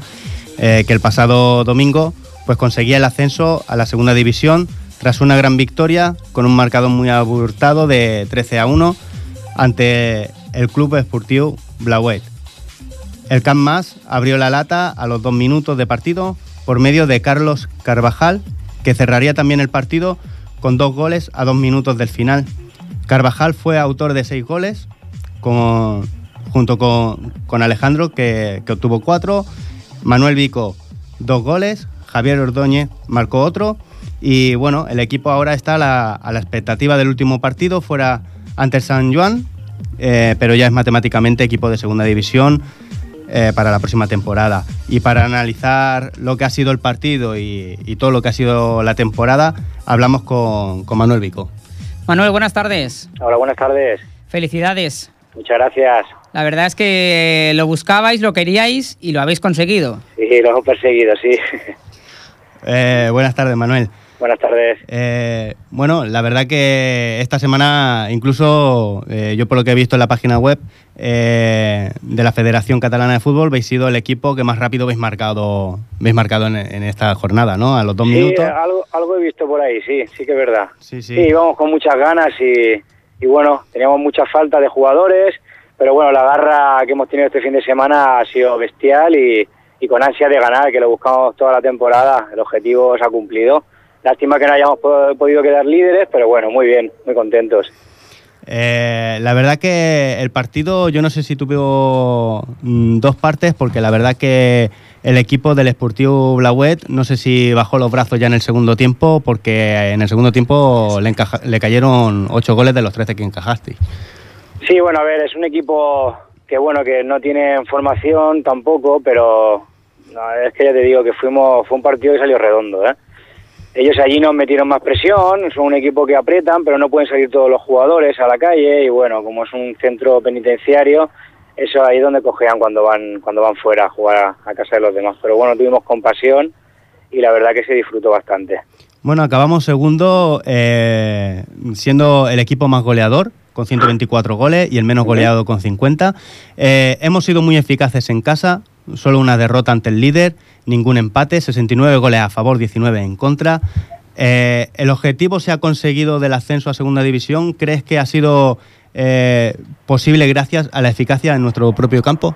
Eh, que el pasado domingo pues conseguía el ascenso a la segunda división tras una gran victoria con un marcador muy abultado de 13 a 1 ante el Club Esportivo Blauet. El Camp Mas abrió la lata a los dos minutos de partido por medio de Carlos Carvajal, que cerraría también el partido con dos goles a dos minutos del final. Carvajal fue autor de seis goles, junto con, con Alejandro, que, que obtuvo cuatro. Manuel Vico, dos goles. Javier Ordóñez marcó otro. Y bueno, el equipo ahora está a la, a la expectativa del último partido, fuera ante el San Juan, eh, pero ya es matemáticamente equipo de segunda división eh, para la próxima temporada. Y para analizar lo que ha sido el partido y, y todo lo que ha sido la temporada, hablamos con, con Manuel Vico. Manuel, buenas tardes. Hola, buenas tardes. Felicidades. Muchas gracias. La verdad es que lo buscabais, lo queríais y lo habéis conseguido. Sí, lo hemos perseguido, sí. Eh, buenas tardes, Manuel. buenas tardes. Eh, bueno, la verdad que esta semana, incluso eh, yo por lo que he visto en la página web eh, de la Federación Catalana de Fútbol, habéis sido el equipo que más rápido habéis marcado, habéis marcado en, en esta jornada, ¿no? A los dos sí, minutos. algo, algo he visto por ahí, sí, sí que es verdad. Sí, sí. Sí, íbamos con muchas ganas y, y bueno, teníamos mucha falta de jugadores, pero bueno, la garra que hemos tenido este fin de semana ha sido bestial y, con ansia de ganar, que lo buscamos toda la temporada, el objetivo se ha cumplido. Lástima que no hayamos po- podido quedar líderes, pero bueno, muy bien, muy contentos. Eh, la verdad que el partido, yo no sé si tuvo mm, dos partes, porque la verdad que el equipo del Sportivo Blauet, no sé si bajó los brazos ya en el segundo tiempo, porque en el segundo tiempo le, le cayeron ocho goles de los 13 que encajaste. Sí, bueno, a ver, es un equipo que bueno, que no tiene formación tampoco, pero no, es que ya te digo que fuimos, fue un partido que salió redondo, ¿eh? Ellos allí nos metieron más presión, son un equipo que aprietan, pero no pueden salir todos los jugadores a la calle y bueno, como es un centro penitenciario, eso ahí es donde cojean cuando van cuando van fuera a jugar a, casa de los demás. Pero bueno, tuvimos compasión y la verdad que se disfrutó bastante. Bueno, acabamos segundo, eh, siendo el equipo más goleador, con 124 goles, y el menos goleado con 50. Eh, hemos sido muy eficaces en casa, solo una derrota ante el líder, ningún empate, 69 goles a favor, 19 en contra. Eh, ¿El objetivo se ha conseguido del ascenso a segunda división? ¿Crees que ha sido eh, posible gracias a la eficacia en nuestro propio campo?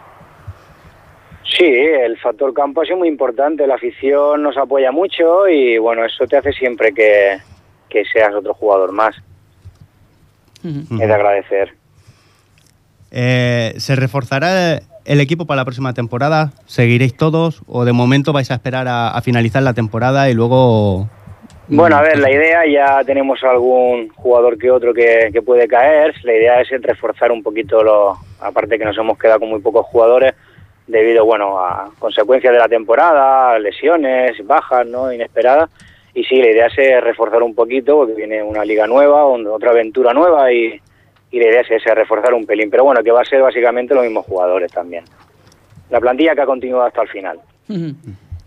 Sí, el factor campo ha sido muy importante, la afición nos apoya mucho y bueno, eso te hace siempre que, que seas otro jugador más. Es de agradecer. Eh, ¿Se reforzará el equipo para la próxima temporada? ¿Seguiréis todos o de momento vais a esperar a, a finalizar la temporada y luego... Bueno, a ver, la idea, ya tenemos algún jugador que otro que, que puede caer, la idea es el reforzar un poquito, lo, aparte que nos hemos quedado con muy pocos jugadores, debido, bueno, a consecuencias de la temporada, lesiones, bajas, ¿no?, inesperadas, y sí, la idea es eh, reforzar un poquito, porque viene una liga nueva, otra aventura nueva, y, y la idea es esa, reforzar un pelín, pero bueno, que va a ser básicamente los mismos jugadores también. La plantilla que ha continuado hasta el final. *laughs*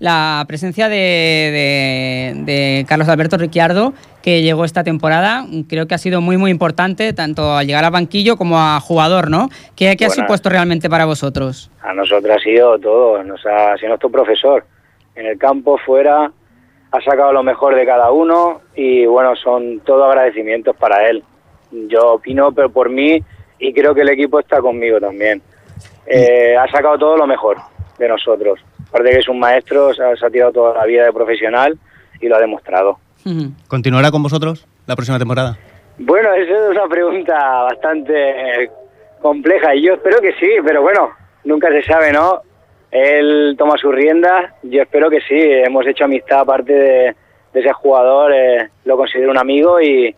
La presencia de, de- de Carlos Alberto Ricciardo, que llegó esta temporada, creo que ha sido muy, muy importante, tanto al llegar al banquillo como a jugador, ¿no? ¿Qué, qué ha supuesto realmente para vosotros? A nosotros ha sido todo, nos ha sido nuestro profesor. En el campo, fuera, ha sacado lo mejor de cada uno y bueno, son todo agradecimientos para él. Yo opino pero por mí y creo que el equipo está conmigo también. Eh, ha sacado todo lo mejor de nosotros. Aparte que es un maestro, se ha, se ha tirado toda la vida de profesional y lo ha demostrado. ¿Continuará con vosotros la próxima temporada? Bueno, esa es una pregunta bastante eh, compleja y yo espero que sí, pero bueno, nunca se sabe, ¿no? Él toma sus riendas, yo espero que sí, hemos hecho amistad aparte de, de ese jugador, eh, lo considero un amigo y,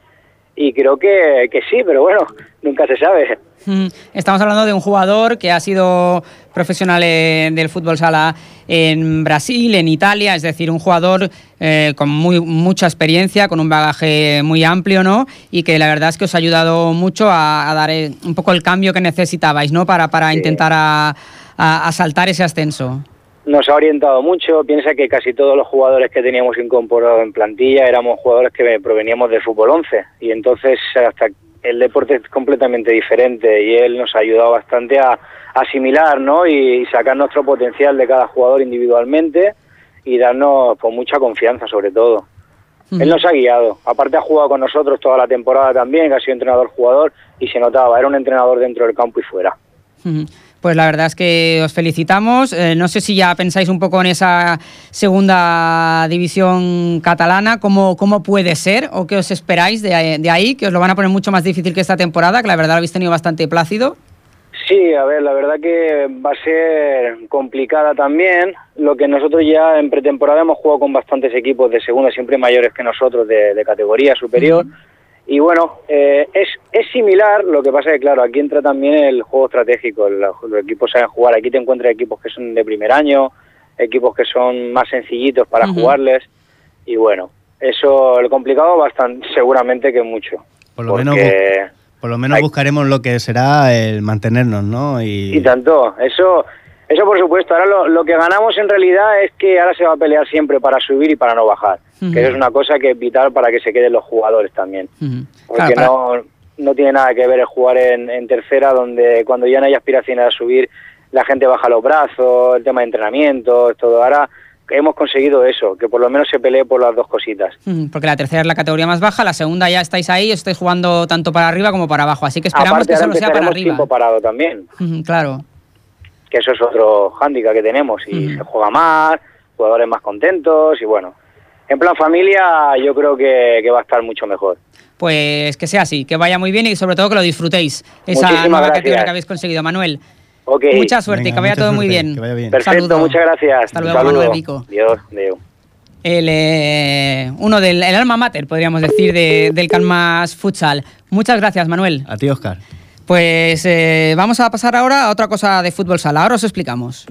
y creo que, que sí, pero bueno, nunca se sabe. Mm, Estamos hablando de un jugador que ha sido profesional eh, del fútbol sala en Brasil, en Italia, es decir, un jugador eh, con muy, mucha experiencia, con un bagaje muy amplio, ¿no? Y que la verdad es que os ha ayudado mucho a, a dar eh, un poco el cambio que necesitabais, ¿no? Para, para intentar a, a- a saltar ese ascenso. Nos ha orientado mucho, piensa que casi todos los jugadores que teníamos incorporados en plantilla éramos jugadores que proveníamos del fútbol 11 y entonces hasta el deporte es completamente diferente y él nos ha ayudado bastante a asimilar ¿no? y, sacar nuestro potencial de cada jugador individualmente y darnos pues, mucha confianza sobre todo. Él nos ha guiado, aparte ha jugado con nosotros toda la temporada también, que ha sido entrenador-jugador y se notaba, era un entrenador dentro del campo y fuera. Pues la verdad es que os felicitamos. Eh, no sé si ya pensáis un poco en esa segunda división catalana, cómo, cómo puede ser o qué os esperáis de, ahí- de ahí, que os lo van a poner mucho más difícil que esta temporada, que la verdad lo habéis tenido bastante plácido. Sí, a ver, la verdad que va a ser complicada también. Lo que nosotros ya en pretemporada hemos jugado con bastantes equipos de segunda, siempre mayores que nosotros, de, de categoría superior. Y bueno, eh, es, es similar, lo que pasa es que, claro, aquí entra también el juego estratégico. Los, los equipos saben jugar. Aquí te encuentras equipos que son de primer año, equipos que son más sencillitos para jugarles. Y bueno, eso, lo complicado bastante, seguramente que mucho. Por lo menos, por lo menos buscaremos lo que será el mantenernos, ¿no? Y, Y tanto, eso, eso por supuesto. Ahora lo, lo que ganamos en realidad es que ahora se va a pelear siempre para subir y para no bajar. Que eso es una cosa que es vital para que se queden los jugadores también. Porque Claro, para- no, no tiene nada que ver el jugar en, en tercera, donde cuando ya no hay aspiraciones a subir, la gente baja los brazos, el tema de entrenamiento, todo. Ahora hemos conseguido eso, que por lo menos se pelee por las dos cositas. Porque la tercera es la categoría más baja, la segunda ya estáis ahí, os estáis jugando tanto para arriba como para abajo, así que esperamos Aparte, que solo sea para arriba. tiempo parado también. Claro. Que eso es otro hándicap que tenemos y se juega más, jugadores más contentos y bueno, en plan familia yo creo que, que va a estar mucho mejor. pues que sea así, que vaya muy bien y sobre todo que lo disfrutéis. Esa Muchísimas nueva categoría que habéis conseguido, Manuel. Mucha suerte y Venga, que vaya todo muy bien. que vaya bien. Perfecto, Saludo. muchas gracias. Hasta luego, saludo. Manuel Vico. Dios, Dios. El, eh, uno del el alma mater, podríamos decir, de- del Canmas Futsal. Muchas gracias, Manuel. A ti, Oscar. Pues eh, vamos a pasar ahora a otra cosa de fútbol sala. Ahora os explicamos.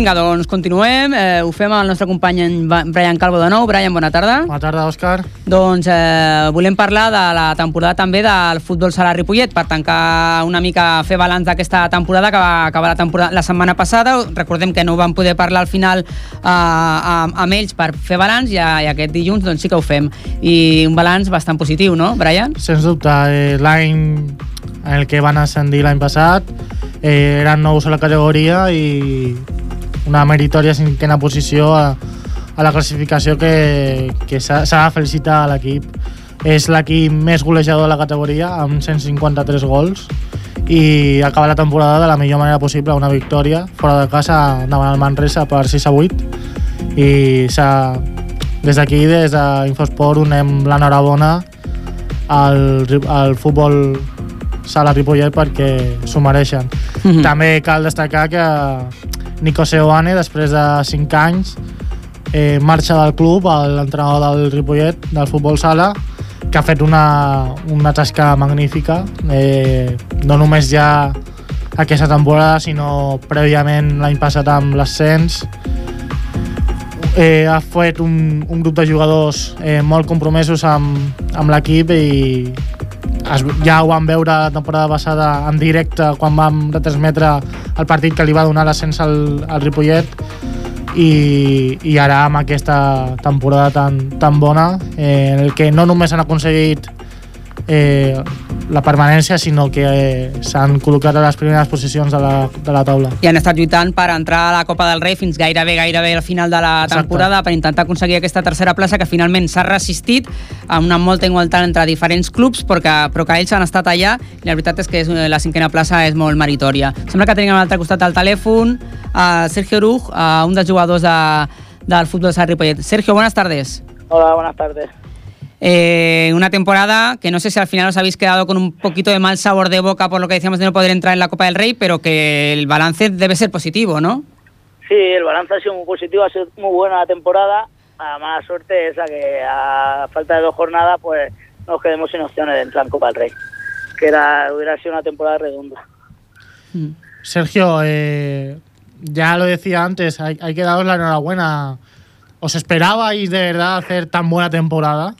Vinga, doncs continuem. Eh, ho fem amb el nostre company Brian Calvo de nou. Brian, bona tarda. Bona tarda, Òscar. Doncs eh, volem parlar de la temporada també del futbol sala Ripollet per tancar una mica, fer balanç d'aquesta temporada que va acabar la, temporada, la setmana passada. Recordem que no vam poder parlar al final eh, amb, amb ells per fer balanç i, i aquest dilluns doncs sí que ho fem. I un balanç bastant positiu, no, Brian? Sens dubte, eh, l'any en el que van ascendir l'any passat eh, eren nous a la categoria i una meritòria cinquena posició a, a la classificació que, que s'ha de felicitar a l'equip. És l'equip més golejador de la categoria, amb 153 gols, i acaba la temporada de la millor manera possible, una victòria fora de casa davant el Manresa per 6 a 8 i s'ha des d'aquí, des d'Infosport, donem l'enhorabona al, al futbol sala Ripollet perquè s'ho mereixen. Mhm. També cal destacar que Nico Seoane, després de 5 anys, eh, marxa del club, l'entrenador del Ripollet, del futbol sala, que ha fet una, una tasca magnífica, eh, no només ja aquesta temporada, sinó prèviament l'any passat amb l'ascens, eh, ha fet un, un grup de jugadors eh, molt compromesos amb, amb l'equip i es, ja ho vam veure la temporada passada en directe quan vam retransmetre el partit que li va donar l'ascens al, al Ripollet. I, i ara amb aquesta temporada tan, tan bona eh, en el que no només han aconseguit eh, la permanència sinó que eh, s'han col·locat a les primeres posicions de la, de la taula. i han estat lluitant per entrar a la Copa del Rei fins gairebé gairebé al final de la Exacte. temporada per intentar aconseguir aquesta tercera plaça que finalment s'ha resistit amb una molta igualtat entre diferents clubs però que, però que ells han estat allà i la veritat és que és, eh, la cinquena plaça és molt meritòria. Sembla que tenim a l'altre costat del telèfon a Sergio Oruj, a un dels jugadors de, del futbol Sala Ripollet. Sergio, buenas tardes. Hola, buenas tardes. Eh, una temporada que no sé si al final os habéis quedado con un poquito de mal sabor de boca por lo que decíamos de no poder entrar en la Copa del Rey, pero que el balance debe ser positivo, ¿no? Sí, el balance ha sido muy positivo, ha sido muy buena la temporada. La mala suerte es la que a falta de dos jornadas pues nos quedemos sin opciones de entrar en Copa del Rey. Que era, hubiera sido una temporada redonda. Sergio, eh, ya lo decía antes, hay, hay que daros la enhorabuena. ¿Os esperabais de verdad hacer tan buena temporada?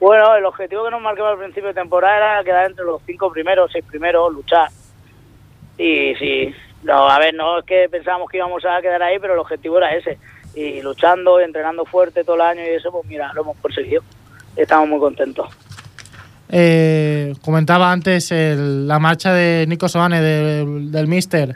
Bueno, el objetivo que nos marcamos al principio de temporada era quedar entre los cinco primeros, seis primeros, luchar. Y sí, no, a ver, no es que pensábamos que íbamos a quedar ahí, pero el objetivo era ese. Y luchando, entrenando fuerte todo el año y eso, pues mira, lo hemos conseguido. Estamos muy contentos. Eh, comentaba antes el- la marcha de Nico Soane del, del Mister.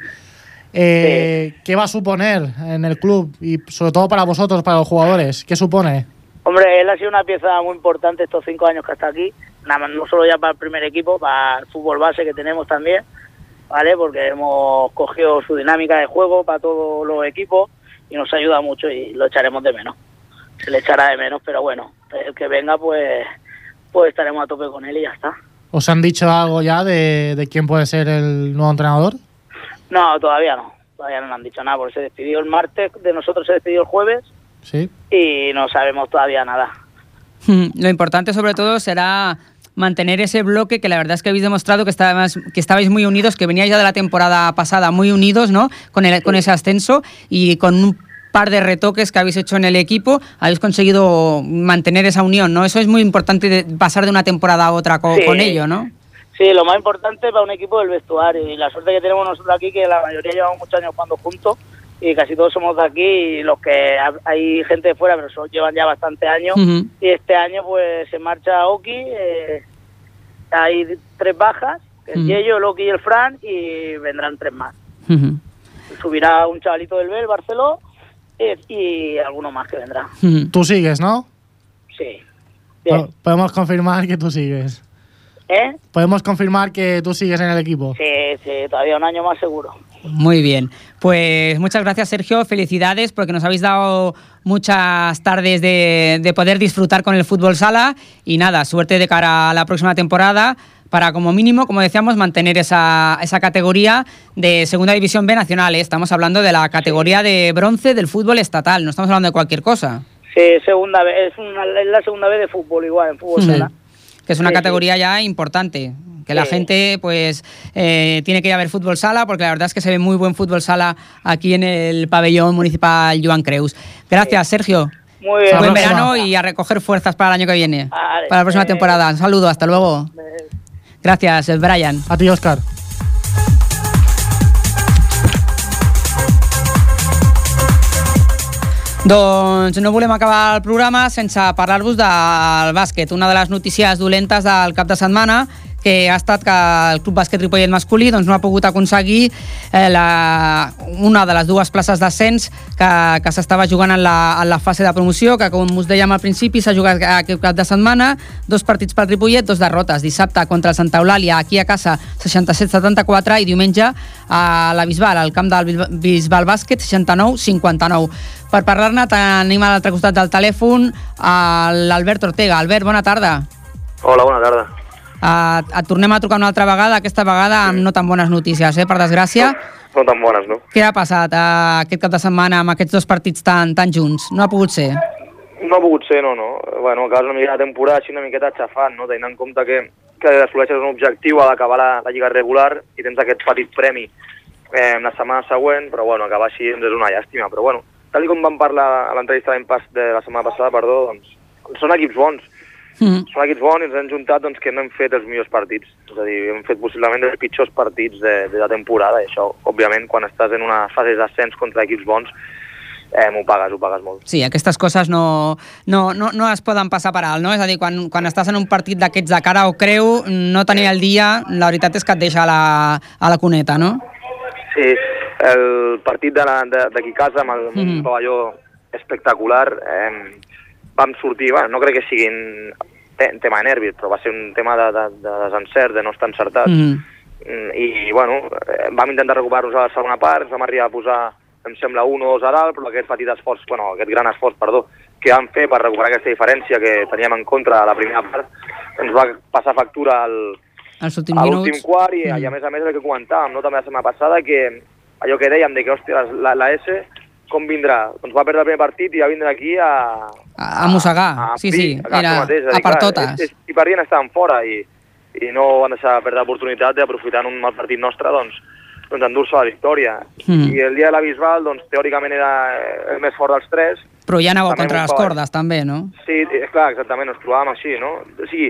Eh, ¿Qué va a suponer en el club y sobre todo para vosotros, para los jugadores? ¿Qué supone? Hombre, él ha sido una pieza muy importante estos cinco años que está aquí, nada más, no solo ya para el primer equipo, para el fútbol base que tenemos también, ¿vale? Porque hemos cogido su dinámica de juego para todos los equipos y nos ayuda mucho y lo echaremos de menos. Se le echará de menos, pero bueno, el que venga pues pues estaremos a tope con él y ya está. ¿Os han dicho algo ya de, de quién puede ser el nuevo entrenador? No, todavía no, todavía no nos han dicho nada, porque se despidió el martes, de nosotros se despidió el jueves Sí. y no sabemos todavía nada. Lo importante sobre todo será mantener ese bloque que la verdad es que habéis demostrado que estabais, que estabais muy unidos, que veníais ya de la temporada pasada muy unidos, ¿no? Con, el, con ese ascenso y con un par de retoques que habéis hecho en el equipo, habéis conseguido mantener esa unión, ¿no? Eso es muy importante de pasar de una temporada a otra con, Sí. con ello, ¿no? Sí, lo más importante para un equipo es el vestuario y la suerte que tenemos nosotros aquí que la mayoría llevamos muchos años jugando juntos y casi todos somos de aquí y los que ha- hay gente de fuera pero son- llevan ya bastante años y este año pues se marcha Oki, eh, hay tres bajas, que es Ujú. Yello, el Oki y el Fran y vendrán tres más. Subirá un chavalito del Bel, Barceló eh, y alguno más que vendrá. Tú sigues, ¿no? Sí. Po- Podemos confirmar que tú sigues. ¿Eh? Podemos confirmar que tú sigues en el equipo. Sí, sí, todavía un año más seguro. Muy bien. Pues muchas gracias, Sergio. Felicidades porque nos habéis dado muchas tardes de, de poder disfrutar con el fútbol sala. Y nada, suerte de cara a la próxima temporada para, como mínimo, como decíamos, mantener esa, esa categoría de Segunda División B Nacional. ¿eh? Estamos hablando de la categoría de bronce del fútbol estatal. No estamos hablando de cualquier cosa. Sí, segunda vez, es, una, es la segunda vez de fútbol igual, en fútbol Ujú. sala. que es una Sí, categoría ya importante. Que la Sí. gente pues eh, tiene que ir a ver fútbol sala porque la verdad es que se ve muy buen fútbol sala aquí en el pabellón municipal Joan Creus. Gracias, Sergio. Muy bien. Buen verano y a recoger fuerzas para el año que viene. Vale. Para la próxima temporada. Un saludo, hasta luego. Gracias, Brian. A ti, Òscar. Doncs no volem acabar el programa sense parlar-vos del bàsquet. Una de les notícies dolentes del cap de setmana que ha estat que el Club Bàsquet Ripollet masculí doncs, no ha pogut aconseguir eh, la, una de les dues places d'ascens que, que s'estava jugant en la, en la fase de promoció, que com us dèiem al principi s'ha jugat aquest cap de setmana, dos partits pel Ripollet, dos derrotes, dissabte contra el Santa Eulàlia aquí a casa 67-74 i diumenge a la Bisbal, al camp del Bisbal- Bàsquet 69-59. Per parlar-ne tenim a l'altre costat del telèfon l'Albert Ortega. Albert, bona tarda. Hola, bona tarda. Uh, et tornem a trucar una altra vegada, aquesta vegada amb no tan bones notícies, eh, per desgràcia. No tan bones, no? Què ha passat uh, aquest cap de setmana amb aquests dos partits tan, tan junts? No ha pogut ser. No ha pogut ser, no, no. Bueno, acabes una mica de temporada així una miqueta xafant, no? Tenint en compte que, que assoleixes un objectiu a d'acabar la, la lliga regular i tens aquest petit premi eh, la setmana següent, però bueno, acabar així doncs és una llàstima. Però bueno, tal com vam parlar a l'entrevista de la setmana passada, perdó, doncs són equips bons. Mm. Són equips bons i ens hem juntat doncs, que no hem fet els millors partits. És a dir, hem fet possiblement els pitjors partits de, de la temporada i això, òbviament, quan estàs en una fase d'ascens contra equips bons, eh, m'ho pagues, ho pagues molt. Sí, aquestes coses no, no, no, no es poden passar per alt, no? És a dir, quan, quan estàs en un partit d'aquests de cara o creu, no tenir el dia, la veritat és que et deixa a la, a la cuneta, no? Sí, el partit de la- de- d'aquí a casa amb el mm. un pavelló espectacular eh, vam sortir, bueno, no crec que siguin te tema de nervis, però va ser un tema de, de, de desencert, de no estar encertat. Mm. Mm, I, bueno, eh, vam intentar recuperar-nos a la segona part, ens vam arribar a posar, em sembla, 1 o 2 a dalt, però aquest petit esforç, bueno, aquest gran esforç, perdó, que vam fer per recuperar aquesta diferència que teníem en contra a la primera part, ens va passar factura al, últims a l'últim quart i, i a més a més el que comentàvem, no? també la setmana passada, que allò que dèiem de que, hòstia, la, la S com vindrà? Doncs va perdre el primer partit i va vindre aquí a... A, a mossegar, a sí, pi- sí, a era mateix, a per totes. És, és, I perdien estaven fora i, i no van deixar perdre l'oportunitat d'aprofitar un mal partit nostre, doncs, doncs endur-se la victòria. Mm. I el dia de la Bisbal, doncs, teòricament era el més fort dels tres, Però ja anàveu També contra les cordes, també, no? Sí, és clar, exactament, ens trobàvem així, no? O sigui,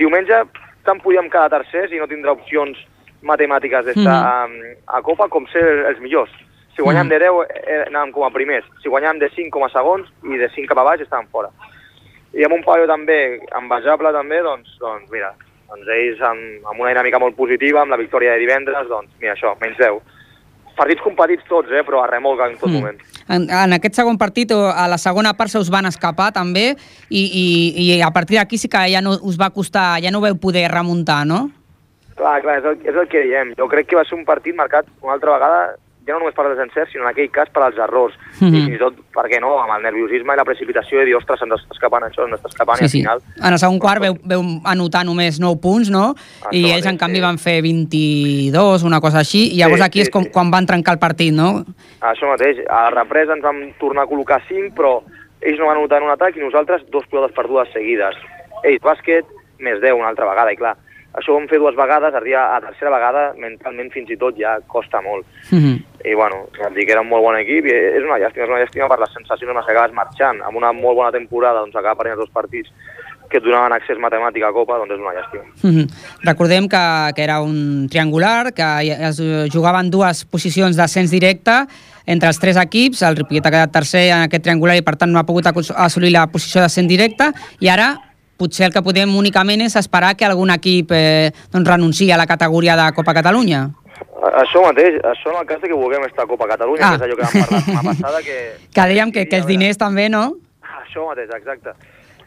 diumenge tant podíem quedar tercers i no tindre opcions matemàtiques d'estar Mhm. a, a Copa com ser els millors. Si guanyàvem Mhm. de 10 eh, anàvem com a primers, si guanyàvem de 5 com a segons i de 5 cap a baix estàvem fora. I amb un pavelló també envejable també, doncs, doncs mira, doncs ells amb, amb una dinàmica molt positiva, amb la victòria de divendres, doncs mira això, menys 10. Partits competits tots, eh, però a remolga en tot Mm. moment. En, en aquest segon partit, o a la segona part, se us van escapar també i, i, i a partir d'aquí sí que ja no us va costar, ja no veu poder remuntar, no? Clar, clar, és el, és el que diem. Jo crec que va ser un partit marcat una altra vegada, ja no només per les encerts, sinó en aquell cas per als errors. Mhm. I fins i tot, per què no, amb el nerviosisme i la precipitació de dir, ostres, se'ns està escapant això, se'ns està escapant, i Sí, al sí. final... En el segon quart veu, veu anotar només 9 punts, no? I ells, en canvi, van fer 22, una cosa així, i llavors Sí, aquí és sí, com, quan van trencar el partit, no? Això mateix, a la represa ens vam tornar a col·locar 5, però ells no van anotar en un atac i nosaltres dos pilades perdudes seguides. Ells, bàsquet, més 10 una altra vegada, i clar, això ho vam fer dues vegades, arribar a tercera vegada, mentalment fins i tot ja costa molt. Mhm. I bueno, et dic que era un molt bon equip i és una llàstima, és una llàstima per les sensacions que acabes marxant. Amb una molt bona temporada, doncs acaba perdent els dos partits que et donaven accés matemàtic a Copa, doncs és una llàstima. Mm -hmm. Recordem que, que era un triangular, que es jugaven dues posicions d'ascens directe entre els tres equips, el Ripollet ha quedat tercer en aquest triangular i per tant no ha pogut assolir la posició d'ascens directe i ara potser el que podem únicament és esperar que algun equip eh, doncs, renunciï a la categoria de Copa Catalunya. Això mateix, això en el cas que vulguem estar a Copa Catalunya, ah. que és allò que vam parlar la *laughs* passada, que... Que dèiem que, que els diners també, no? Això mateix, exacte.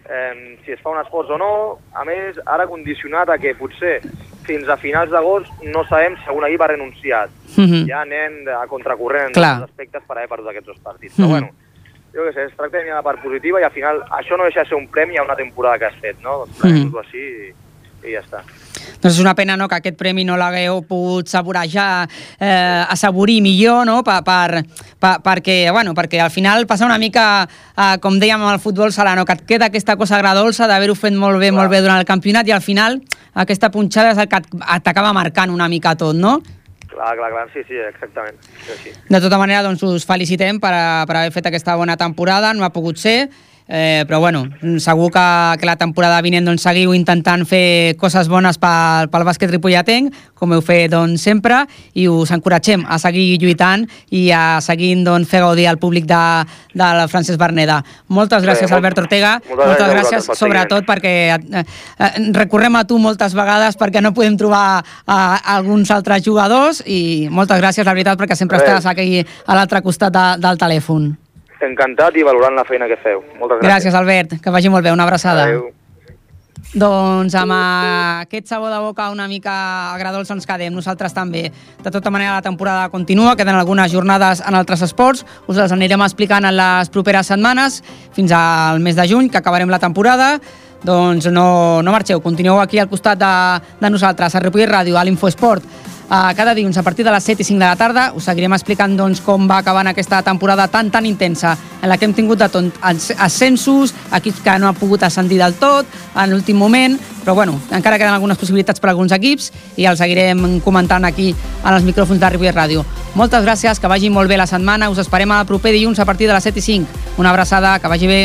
Eh, si es fa un esforç o no, a més, ara condicionat a que potser fins a finals d'agost no sabem si algun equip ha renunciat. Mm -hmm. Ja anem a contracorrent en Clar. tots aspectes per haver perdut aquests dos partits. Mhm. Però bueno, jo què sé, es tracta de mirar la part positiva i al final això no deixa de ser un premi a una temporada que has fet, no? Doncs Mhm. prenem-ho així i, ja està. Doncs és una pena no, que aquest premi no l'hagueu pogut saborejar, eh, assaborir millor, no? per, per, per, perquè, bueno, perquè al final passa una mica, eh, com dèiem amb el futbol sala, no? que et queda aquesta cosa agradolça d'haver-ho fet molt bé, Clar. molt bé durant el campionat i al final aquesta punxada és el que t'acaba marcant una mica tot, no? Clar, clar, clar, sí, sí, exactament. Sí, sí. De tota manera, doncs, us felicitem per, a- per haver fet aquesta bona temporada, no ha pogut ser, eh, però bueno, segur que, que la temporada vinent doncs, seguiu intentant fer coses bones pel, pel bàsquet ripolletenc, com heu fet doncs, sempre, i us encoratgem a seguir lluitant i a seguir doncs, fer gaudir al públic de, del Francesc Berneda. Moltes Bé, gràcies, molt- Albert Ortega, moltes moltes gràcies sobretot perquè eh, eh, recorrem a tu moltes vegades perquè no podem trobar eh, alguns altres jugadors i moltes gràcies, la veritat, perquè sempre Res. estàs aquí a l'altre costat de, del telèfon. Encantat i valorant la feina que feu. Moltes gràcies. Gràcies, Albert. Que vagi molt bé. Una abraçada. Adéu. Doncs amb aquest sabor de boca una mica agradolç ens quedem, nosaltres també. De tota manera, la temporada continua, queden algunes jornades en altres esports, us les anirem explicant en les properes setmanes, fins al mes de juny, que acabarem la temporada. Doncs no, no marxeu, continueu aquí al costat de, de nosaltres, a Ripollet Ràdio, a l'Infoesport. Uh, cada dilluns a partir de les 7 i 5 de la tarda us seguirem explicant doncs, com va acabant aquesta temporada tan tan intensa en la que hem tingut de tot as- ascensos, equips que no han pogut ascendir del tot en l'últim moment, però bueno, encara queden algunes possibilitats per a alguns equips i els seguirem comentant aquí en els micròfons de Ripollet Ràdio. Moltes gràcies, que vagi molt bé la setmana, us esperem el proper dilluns a partir de les 7 i 5. Una abraçada, que vagi bé.